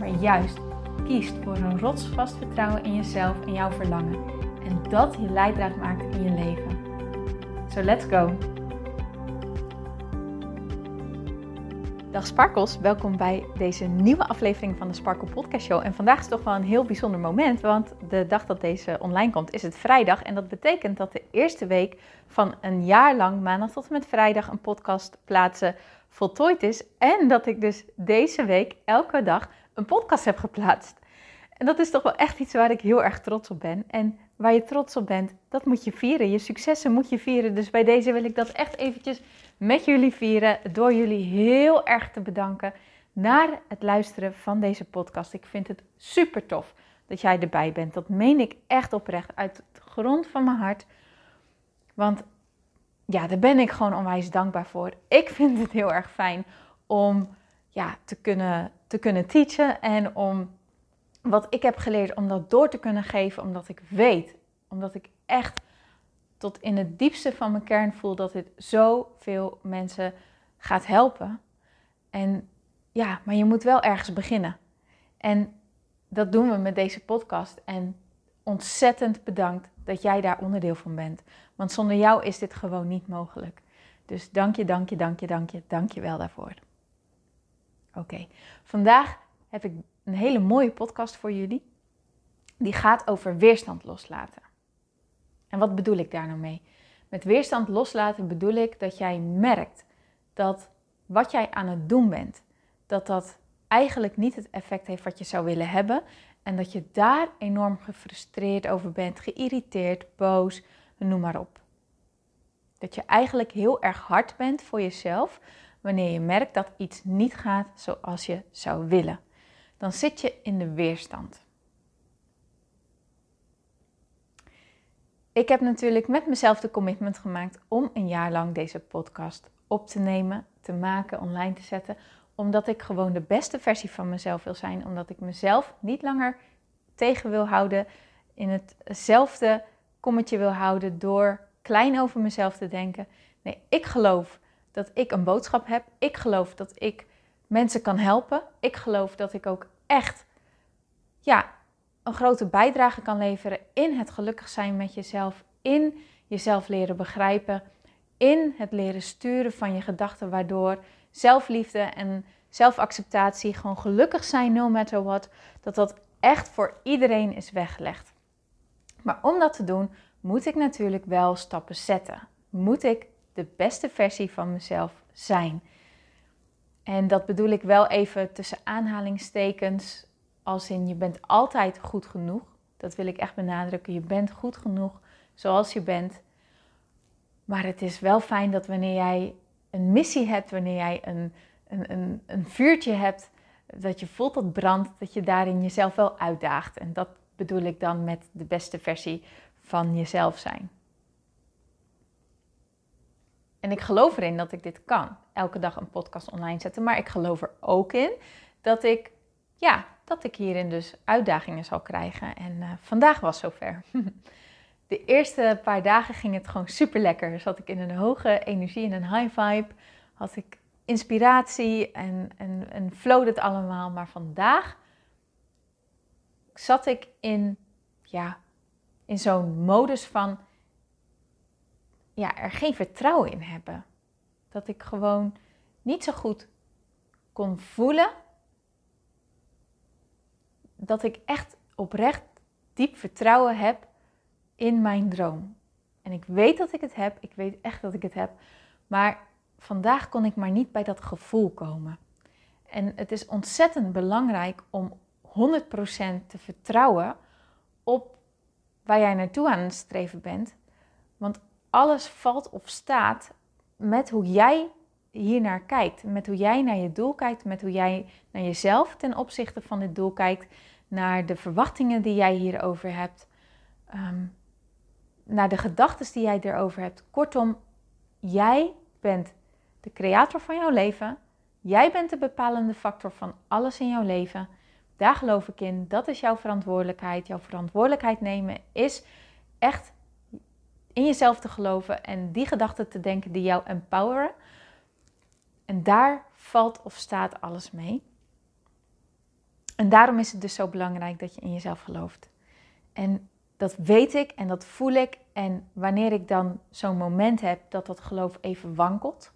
maar juist kiest voor een rotsvast vertrouwen in jezelf en jouw verlangen. En dat je leidraad maakt in je leven. So let's go! Dag Sparkles, welkom bij deze nieuwe aflevering van de Sparkle Podcast Show. En vandaag is toch wel een heel bijzonder moment, want de dag dat deze online komt is het vrijdag. En dat betekent dat de eerste week van een jaar lang, maandag tot en met vrijdag, een podcast plaatsen voltooid is. En dat ik dus deze week elke dag een podcast heb geplaatst. En dat is toch wel echt iets waar ik heel erg trots op ben. En waar je trots op bent, dat moet je vieren. Je successen moet je vieren. Dus bij deze wil ik dat echt eventjes met jullie vieren. Door jullie heel erg te bedanken naar het luisteren van deze podcast. Ik vind het super tof dat jij erbij bent. Dat meen ik echt oprecht uit de grond van mijn hart. Want ja, daar ben ik gewoon onwijs dankbaar voor. Ik vind het heel erg fijn om ja, te, kunnen, te kunnen teachen en om wat ik heb geleerd, om dat door te kunnen geven, omdat ik weet, omdat ik echt tot in het diepste van mijn kern voel dat dit zoveel mensen gaat helpen. En ja, maar je moet wel ergens beginnen. En dat doen we met deze podcast. En ontzettend bedankt dat jij daar onderdeel van bent. Want zonder jou is dit gewoon niet mogelijk. Dus dank je, dank je, dank je, dank je, dank je wel daarvoor. Oké, vandaag heb ik een hele mooie podcast voor jullie. Die gaat over weerstand loslaten. En wat bedoel ik daar nou mee? Met weerstand loslaten bedoel ik dat jij merkt dat wat jij aan het doen bent, dat dat eigenlijk niet het effect heeft wat je zou willen hebben. En dat je daar enorm gefrustreerd over bent, geïrriteerd, boos, noem maar op. Dat je eigenlijk heel erg hard bent voor jezelf, wanneer je merkt dat iets niet gaat zoals je zou willen. Dan zit je in de weerstand. Ik heb natuurlijk met mezelf de commitment gemaakt om een jaar lang deze podcast op te nemen, te maken, online te zetten. Omdat ik gewoon de beste versie van mezelf wil zijn. Omdat ik mezelf niet langer tegen wil houden. In hetzelfde kommetje wil houden door klein over mezelf te denken. Nee, ik geloof dat ik een boodschap heb. Ik geloof dat ik mensen kan helpen. Ik geloof dat ik ook echt ja, een grote bijdrage kan leveren in het gelukkig zijn met jezelf, in jezelf leren begrijpen, in het leren sturen van je gedachten, waardoor zelfliefde en zelfacceptatie, gewoon gelukkig zijn, no matter what, dat dat echt voor iedereen is weggelegd. Maar om dat te doen, moet ik natuurlijk wel stappen zetten. Moet ik de beste versie van mezelf zijn. En dat bedoel ik wel even tussen aanhalingstekens, als in je bent altijd goed genoeg. Dat wil ik echt benadrukken. Je bent goed genoeg zoals je bent. Maar het is wel fijn dat wanneer jij een missie hebt, wanneer jij een, een, een, een vuurtje hebt, dat je voelt dat brandt, dat je daarin jezelf wel uitdaagt. En dat bedoel ik dan met de beste versie van jezelf zijn. En ik geloof erin dat ik dit kan. Elke dag een podcast online zetten. Maar ik geloof er ook in dat ik, ja, dat ik hierin dus uitdagingen zal krijgen. En uh, vandaag was zover. De eerste paar dagen ging het gewoon super lekker. Zat ik in een hoge energie, in een high vibe. Had ik inspiratie en, en, en flowde het allemaal. Maar vandaag zat ik in, ja, in zo'n modus van ja, er geen vertrouwen in hebben. Dat ik gewoon niet zo goed kon voelen dat ik echt oprecht diep vertrouwen heb in mijn droom. En ik weet dat ik het heb, ik weet echt dat ik het heb, maar vandaag kon ik maar niet bij dat gevoel komen. En het is ontzettend belangrijk om 100% te vertrouwen op waar jij naartoe aan het streven bent. Want alles valt of staat met hoe jij hier naar kijkt. Met hoe jij naar je doel kijkt, met hoe jij naar jezelf ten opzichte van dit doel kijkt, naar de verwachtingen die jij hierover hebt, ehm, naar de gedachten die jij erover hebt. Kortom, jij bent de creator van jouw leven. Jij bent de bepalende factor van alles in jouw leven. Daar geloof ik in. Dat is jouw verantwoordelijkheid. Jouw verantwoordelijkheid nemen is echt in jezelf te geloven en die gedachten te denken die jou empoweren. En daar valt of staat alles mee. En daarom is het dus zo belangrijk dat je in jezelf gelooft. En dat weet ik en dat voel ik. En wanneer ik dan zo'n moment heb dat dat geloof even wankelt,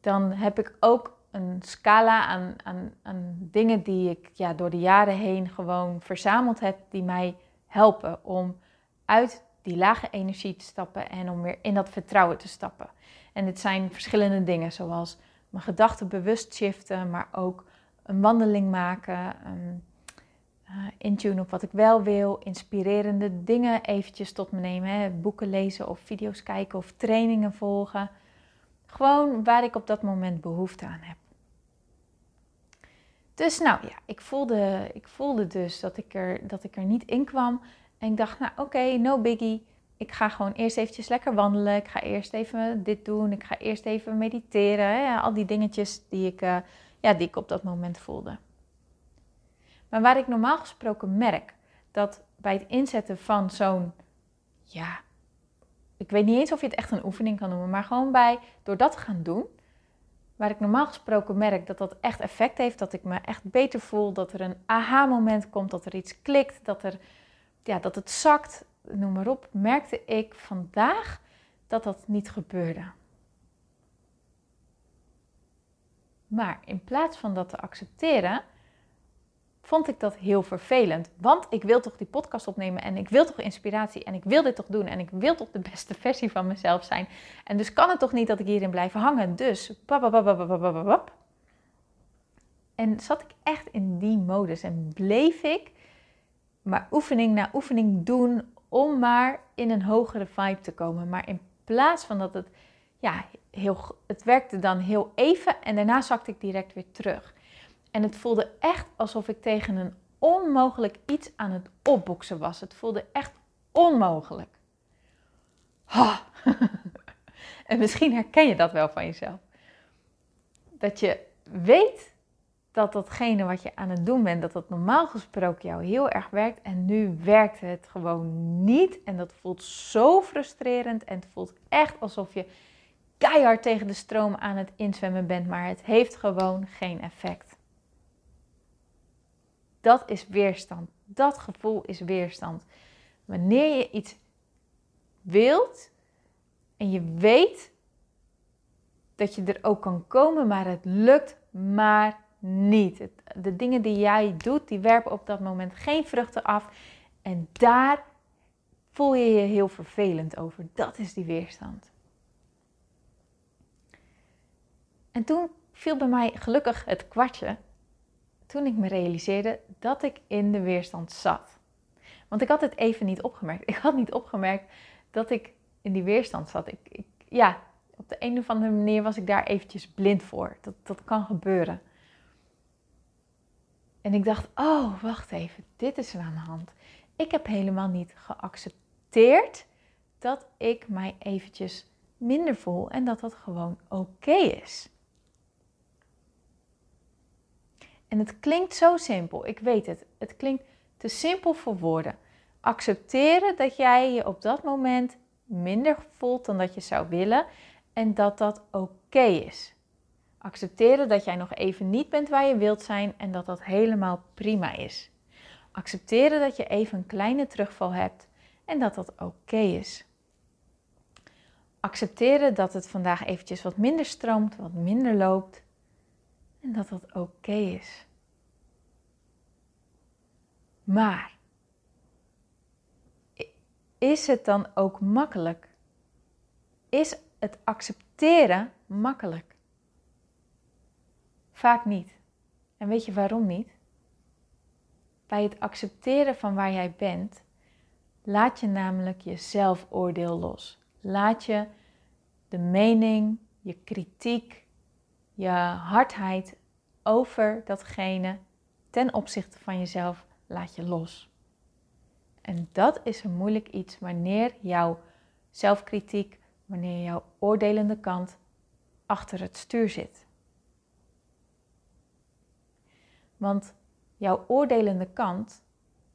dan heb ik ook een scala aan, aan, aan dingen die ik ja, door de jaren heen gewoon verzameld heb, die mij helpen om uit die lage energie te stappen en om weer in dat vertrouwen te stappen. En dit zijn verschillende dingen, zoals mijn gedachten bewust shiften, maar ook een wandeling maken, um, uh, intune op wat ik wel wil, inspirerende dingen eventjes tot me nemen, hè, boeken lezen of video's kijken of trainingen volgen. Gewoon waar ik op dat moment behoefte aan heb. Dus nou ja, ik voelde, ik voelde dus dat ik, er, dat ik er niet in kwam. En ik dacht, nou oké, no biggie. Ik ga gewoon eerst eventjes lekker wandelen. Ik ga eerst even dit doen. Ik ga eerst even mediteren. Hè? Al die dingetjes die ik, uh, ja, die ik op dat moment voelde. Maar waar ik normaal gesproken merk dat bij het inzetten van zo'n, ja, ik weet niet eens of je het echt een oefening kan noemen, maar gewoon bij, door dat te gaan doen, waar ik normaal gesproken merk dat dat echt effect heeft, dat ik me echt beter voel, dat er een aha-moment komt, dat er iets klikt, dat, er, ja, dat het zakt, noem maar op, merkte ik vandaag dat dat niet gebeurde. Maar in plaats van dat te accepteren, vond ik dat heel vervelend. Want ik wil toch die podcast opnemen en ik wil toch inspiratie en ik wil dit toch doen en ik wil toch de beste versie van mezelf zijn. En dus kan het toch niet dat ik hierin blijf hangen. Dus, en zat ik echt in die modus en bleef ik maar oefening na oefening doen om maar in een hogere vibe te komen. Maar in plaats van dat het, ja, heel, het werkte dan heel even en daarna zakte ik direct weer terug. En het voelde echt alsof ik tegen een onmogelijk iets aan het opboksen was. Het voelde echt onmogelijk. Ha. en misschien herken je dat wel van jezelf. Dat je weet dat datgene wat je aan het doen bent, dat dat normaal gesproken jou heel erg werkt. En nu werkt het gewoon niet. En dat voelt zo frustrerend. En het voelt echt alsof je keihard tegen de stroom aan het inzwemmen bent. Maar het heeft gewoon geen effect. Dat is weerstand. Dat gevoel is weerstand. Wanneer je iets wilt en je weet dat je er ook kan komen, maar het lukt maar niet. de dingen die jij doet, die werpen op dat moment geen vruchten af. En daar voel je je heel vervelend over. Dat is die weerstand. En toen viel bij mij gelukkig het kwartje toen ik me realiseerde dat ik in de weerstand zat. Want ik had het even niet opgemerkt. Ik had niet opgemerkt dat ik in die weerstand zat. Ik, ik, ja, op de een of andere manier was ik daar eventjes blind voor. Dat, dat kan gebeuren. En ik dacht, oh, wacht even, dit is er aan de hand. Ik heb helemaal niet geaccepteerd dat ik mij eventjes minder voel en dat dat gewoon oké is. En het klinkt zo simpel, ik weet het. Het klinkt te simpel voor woorden. Accepteren dat jij je op dat moment minder voelt dan dat je zou willen en dat dat oké is. Accepteren dat jij nog even niet bent waar je wilt zijn en dat dat helemaal prima is. Accepteren dat je even een kleine terugval hebt en dat dat oké is. Accepteren dat het vandaag eventjes wat minder stroomt, wat minder loopt en dat dat oké is. Maar is het dan ook makkelijk? Is het accepteren makkelijk? Vaak niet. En weet je waarom niet? Bij het accepteren van waar jij bent, laat je namelijk je zelfoordeel los. Laat je de mening je kritiek, je hardheid over datgene ten opzichte van jezelf laat je los. En dat is een moeilijk iets wanneer jouw zelfkritiek, wanneer jouw oordelende kant achter het stuur zit. Want jouw oordelende kant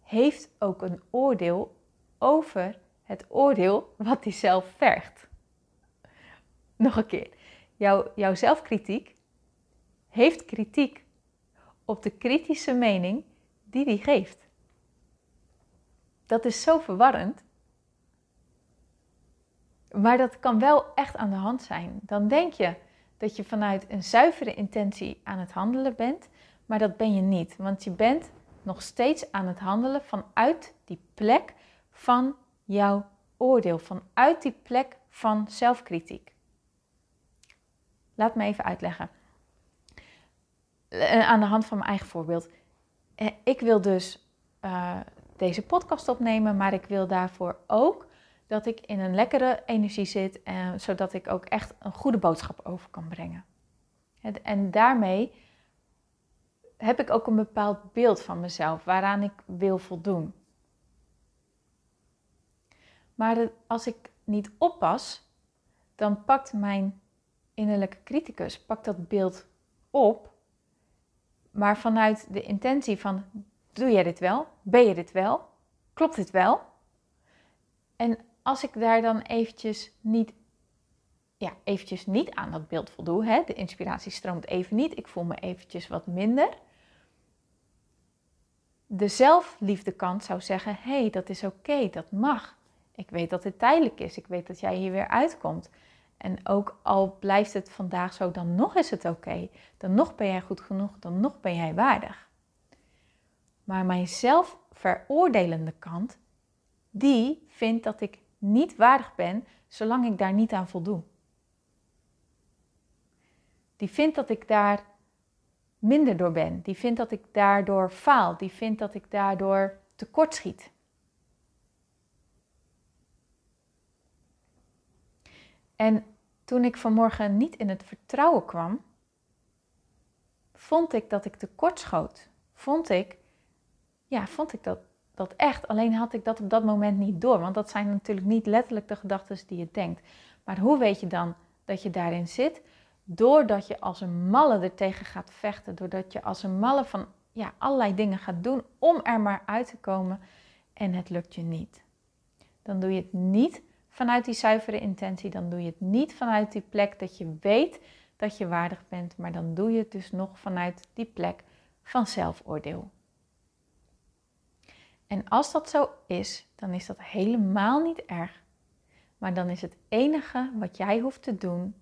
heeft ook een oordeel over het oordeel wat hij zelf vergt. Nog een keer. Jouw, jouw zelfkritiek heeft kritiek op de kritische mening die hij geeft. Dat is zo verwarrend. Maar dat kan wel echt aan de hand zijn. Dan denk je dat je vanuit een zuivere intentie aan het handelen bent, maar dat ben je niet. Want je bent nog steeds aan het handelen vanuit die plek van jouw oordeel, vanuit die plek van zelfkritiek. Laat me even uitleggen. Eh, aan de hand van mijn eigen voorbeeld. Eh, ik wil dus uh, deze podcast opnemen, maar ik wil daarvoor ook dat ik in een lekkere energie zit, en, zodat ik ook echt een goede boodschap over kan brengen. En daarmee heb ik ook een bepaald beeld van mezelf waaraan ik wil voldoen. Maar als ik niet oppas, dan pakt mijn innerlijke criticus pakt dat beeld op, maar vanuit de intentie van doe jij dit wel? Ben je dit wel? Klopt dit wel? En als ik daar dan eventjes niet, ja, eventjes niet aan dat beeld voldoe, hè, de inspiratie stroomt even niet, ik voel me eventjes wat minder. De zelfliefde kant zou zeggen, hé, hey, dat is oké, dat mag. Ik weet dat het tijdelijk is, ik weet dat jij hier weer uitkomt. En ook al blijft het vandaag zo, dan nog is het oké. Dan nog ben jij goed genoeg, dan nog ben jij waardig. Maar mijn zelfveroordelende kant, die vindt dat ik niet waardig ben zolang ik daar niet aan voldoe. Die vindt dat ik daar minder door ben. Die vindt dat ik daardoor faal. Die vindt dat ik daardoor tekortschiet. En toen ik vanmorgen niet in het vertrouwen kwam, vond ik dat ik tekortschoot. Vond ik, ja, vond ik dat, dat echt. Alleen had ik dat op dat moment niet door. Want dat zijn natuurlijk niet letterlijk de gedachten die je denkt. Maar hoe weet je dan dat je daarin zit? Doordat je als een malle er tegen gaat vechten. Doordat je als een malle van ja, allerlei dingen gaat doen om er maar uit te komen. En het lukt je niet. Dan doe je het niet vanuit die zuivere intentie. Dan doe je het niet vanuit die plek dat je weet dat je waardig bent. Maar dan doe je het dus nog vanuit die plek van zelfoordeel. En als dat zo is, dan is dat helemaal niet erg. Maar dan is het enige wat jij hoeft te doen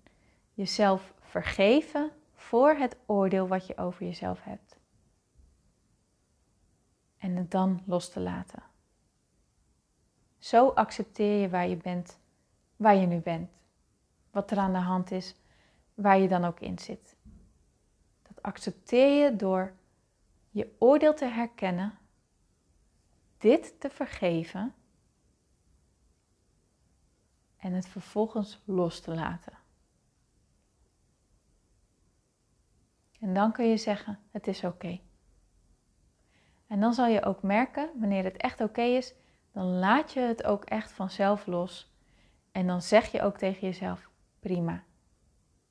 jezelf vergeven voor het oordeel wat je over jezelf hebt. En het dan los te laten. Zo accepteer je waar je bent, waar je nu bent. Wat er aan de hand is, waar je dan ook in zit. Dat accepteer je door je oordeel te herkennen, dit te vergeven en het vervolgens los te laten. En dan kun je zeggen: het is oké. En dan zal je ook merken, wanneer het echt oké is, dan laat je het ook echt vanzelf los. En dan zeg je ook tegen jezelf: prima,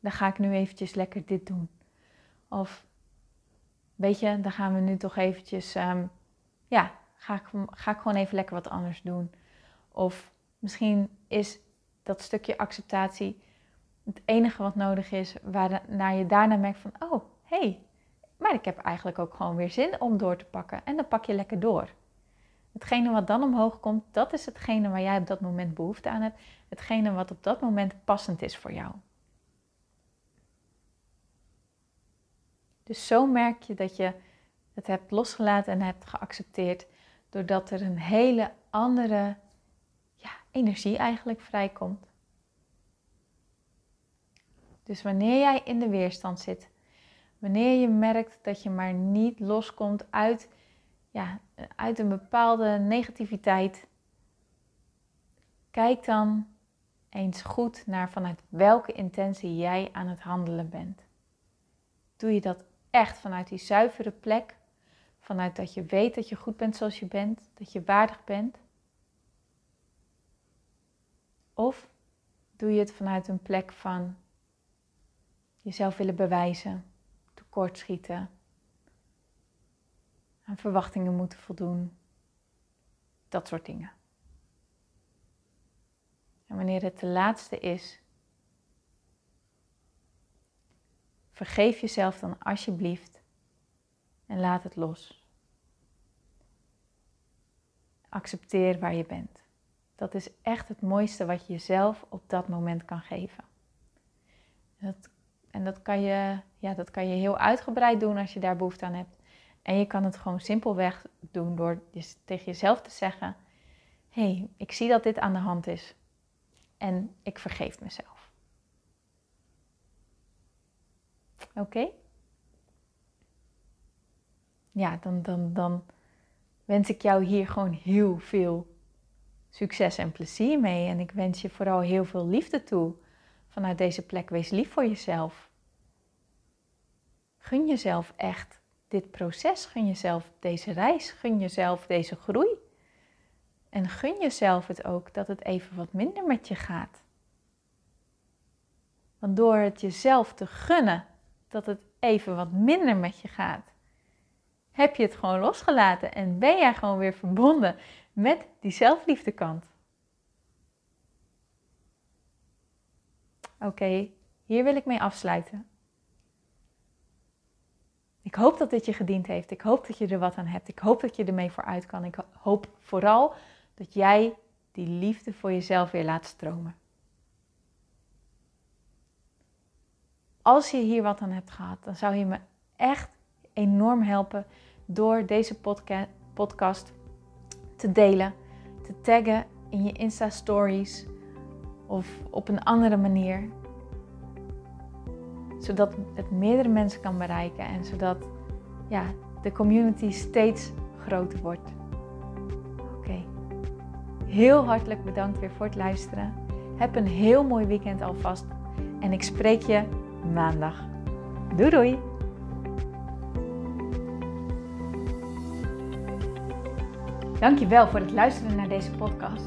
dan ga ik nu eventjes lekker dit doen. Of weet je, dan gaan we nu toch eventjes, um, ja, ga ik, ga ik gewoon even lekker wat anders doen. Of misschien is dat stukje acceptatie het enige wat nodig is, waarna je daarna merkt van, oh, hey, maar ik heb eigenlijk ook gewoon weer zin om door te pakken. En dan pak je lekker door. Hetgene wat dan omhoog komt, dat is hetgene waar jij op dat moment behoefte aan hebt. Hetgene wat op dat moment passend is voor jou. Dus zo merk je dat je het hebt losgelaten en hebt geaccepteerd, doordat er een hele andere ja, energie eigenlijk vrijkomt. Dus wanneer jij in de weerstand zit, wanneer je merkt dat je maar niet loskomt uit ja, uit een bepaalde negativiteit, kijk dan eens goed naar vanuit welke intentie jij aan het handelen bent. Doe je dat echt vanuit die zuivere plek, vanuit dat je weet dat je goed bent zoals je bent, dat je waardig bent? Of doe je het vanuit een plek van jezelf willen bewijzen, tekortschieten, aan verwachtingen moeten voldoen, dat soort dingen. En wanneer het de laatste is, vergeef jezelf dan alsjeblieft en laat het los. Accepteer waar je bent. Dat is echt het mooiste wat je jezelf op dat moment kan geven. Dat, en dat kan, je, ja, dat kan je heel uitgebreid doen als je daar behoefte aan hebt. En je kan het gewoon simpelweg doen door tegen jezelf te zeggen: Hé, hey, ik zie dat dit aan de hand is. En ik vergeef mezelf. Oké? Ja, dan, dan, dan wens ik jou hier gewoon heel veel succes en plezier mee. En ik wens je vooral heel veel liefde toe vanuit deze plek. Wees lief voor jezelf. Gun jezelf echt dit proces. Gun jezelf deze reis. Gun jezelf deze groei. En gun jezelf het ook dat het even wat minder met je gaat. Want door het jezelf te gunnen dat het even wat minder met je gaat, heb je het gewoon losgelaten en ben jij gewoon weer verbonden met die zelfliefdekant. Oké, hier wil ik mee afsluiten. Ik hoop dat dit je gediend heeft. Ik hoop dat je er wat aan hebt. Ik hoop dat je ermee vooruit kan. Ik hoop vooral dat jij die liefde voor jezelf weer laat stromen. Als je hier wat aan hebt gehad, dan zou je me echt enorm helpen door deze podcast te delen, te taggen in je Insta Stories of op een andere manier. Zodat het meerdere mensen kan bereiken en zodat ja, de community steeds groter wordt. Oké. Heel hartelijk bedankt weer voor het luisteren. Heb een heel mooi weekend alvast en ik spreek je maandag. Doei doei! Dankjewel voor het luisteren naar deze podcast.